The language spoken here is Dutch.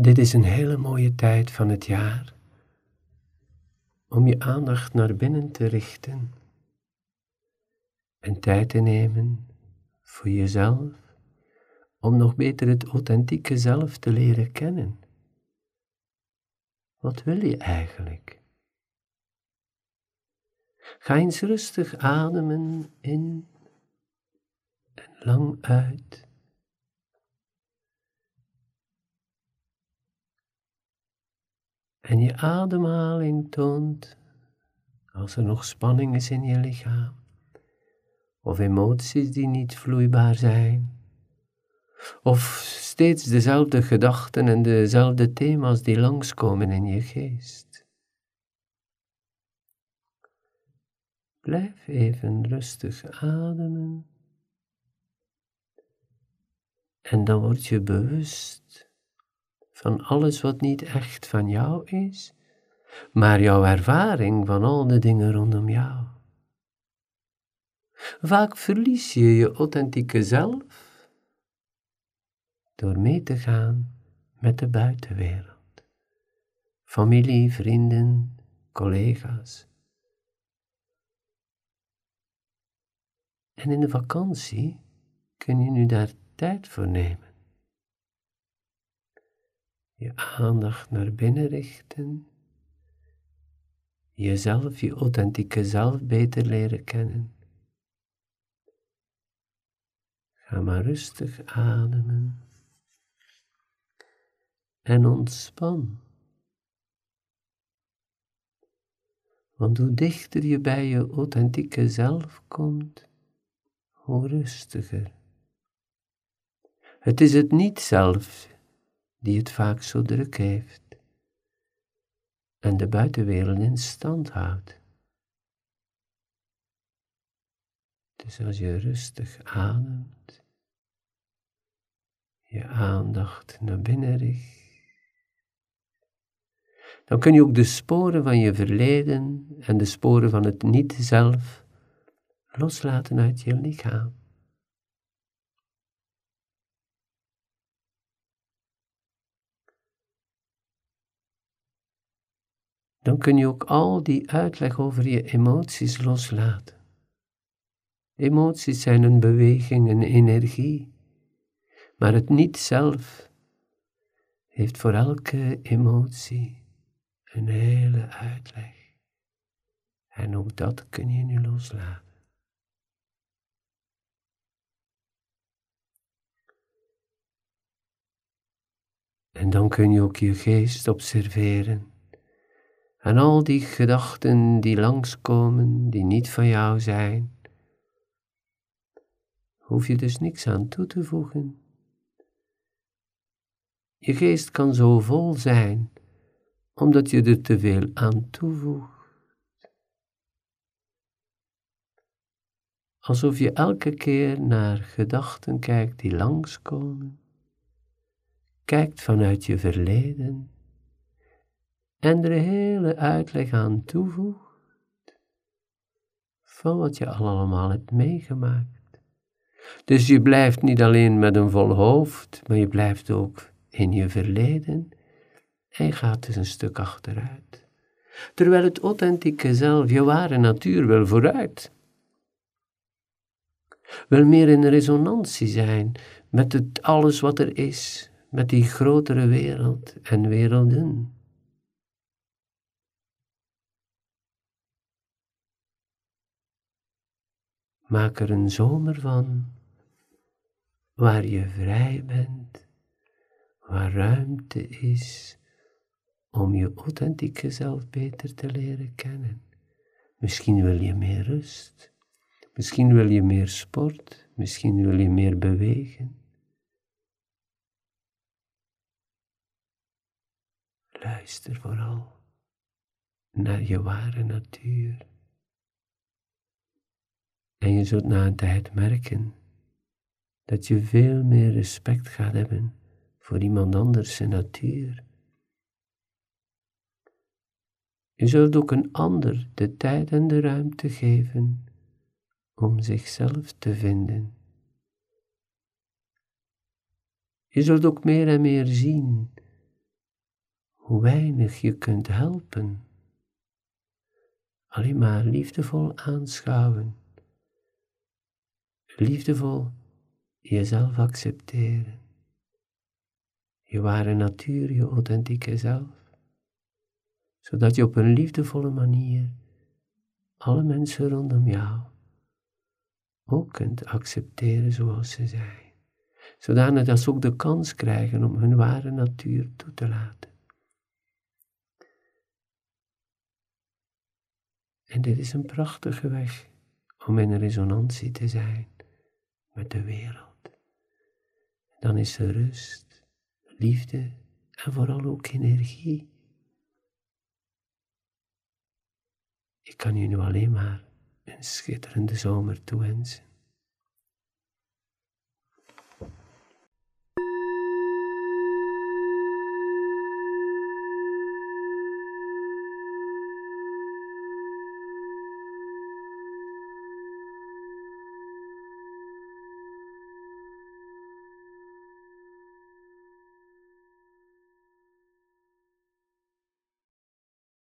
Dit is een hele mooie tijd van het jaar om je aandacht naar binnen te richten en tijd te nemen voor jezelf, om nog beter het authentieke zelf te leren kennen. Wat wil je eigenlijk? Ga eens rustig ademen in en lang uit. En je ademhaling toont als er nog spanning is in je lichaam, of emoties die niet vloeibaar zijn, of steeds dezelfde gedachten en dezelfde thema's die langskomen in je geest. Blijf even rustig ademen. En dan word je bewust van alles wat niet echt van jou is, maar jouw ervaring van al de dingen rondom jou. Vaak verlies je je authentieke zelf door mee te gaan met de buitenwereld. Familie, vrienden, collega's. En in de vakantie kun je nu daar tijd voor nemen je aandacht naar binnen richten, jezelf, je authentieke zelf beter leren kennen. Ga maar rustig ademen en ontspan. Want hoe dichter je bij je authentieke zelf komt, hoe rustiger. Het is het niet-zelf die het vaak zo druk heeft en de buitenwereld in stand houdt. Dus als je rustig ademt, je aandacht naar binnen richt, dan kun je ook de sporen van je verleden en de sporen van het niet-zelf loslaten uit je lichaam. Dan kun je ook al die uitleg over je emoties loslaten. Emoties zijn een beweging, een energie, maar het niet zelf heeft voor elke emotie een hele uitleg. En ook dat kun je nu loslaten. En dan kun je ook je geest observeren en al die gedachten die langskomen, die niet van jou zijn, hoef je dus niks aan toe te voegen. Je geest kan zo vol zijn, omdat je er te veel aan toevoegt. Alsof je elke keer naar gedachten kijkt die langskomen, kijkt vanuit je verleden en er hele uitleg aan toevoegt van wat je allemaal hebt meegemaakt. Dus je blijft niet alleen met een vol hoofd, maar je blijft ook in je verleden en gaat dus een stuk achteruit. Terwijl het authentieke zelf, je ware natuur, wil vooruit. Wil meer in resonantie zijn met het alles wat er is, met die grotere wereld en werelden. Maak er een zomer van, waar je vrij bent, waar ruimte is om je authentieke zelf beter te leren kennen. Misschien wil je meer rust, misschien wil je meer sport, misschien wil je meer bewegen. Luister vooral naar je ware natuur. En je zult na een tijd merken dat je veel meer respect gaat hebben voor iemand anders zijn natuur. Je zult ook een ander de tijd en de ruimte geven om zichzelf te vinden. Je zult ook meer en meer zien hoe weinig je kunt helpen. Alleen maar liefdevol aanschouwen. Liefdevol jezelf accepteren. Je ware natuur, je authentieke zelf. Zodat je op een liefdevolle manier alle mensen rondom jou ook kunt accepteren zoals ze zijn. Zodanig dat ze ook de kans krijgen om hun ware natuur toe te laten. En dit is een prachtige weg om in resonantie te zijn met de wereld. Dan is er rust, liefde en vooral ook energie. Ik kan je nu alleen maar een schitterende zomer toewensen.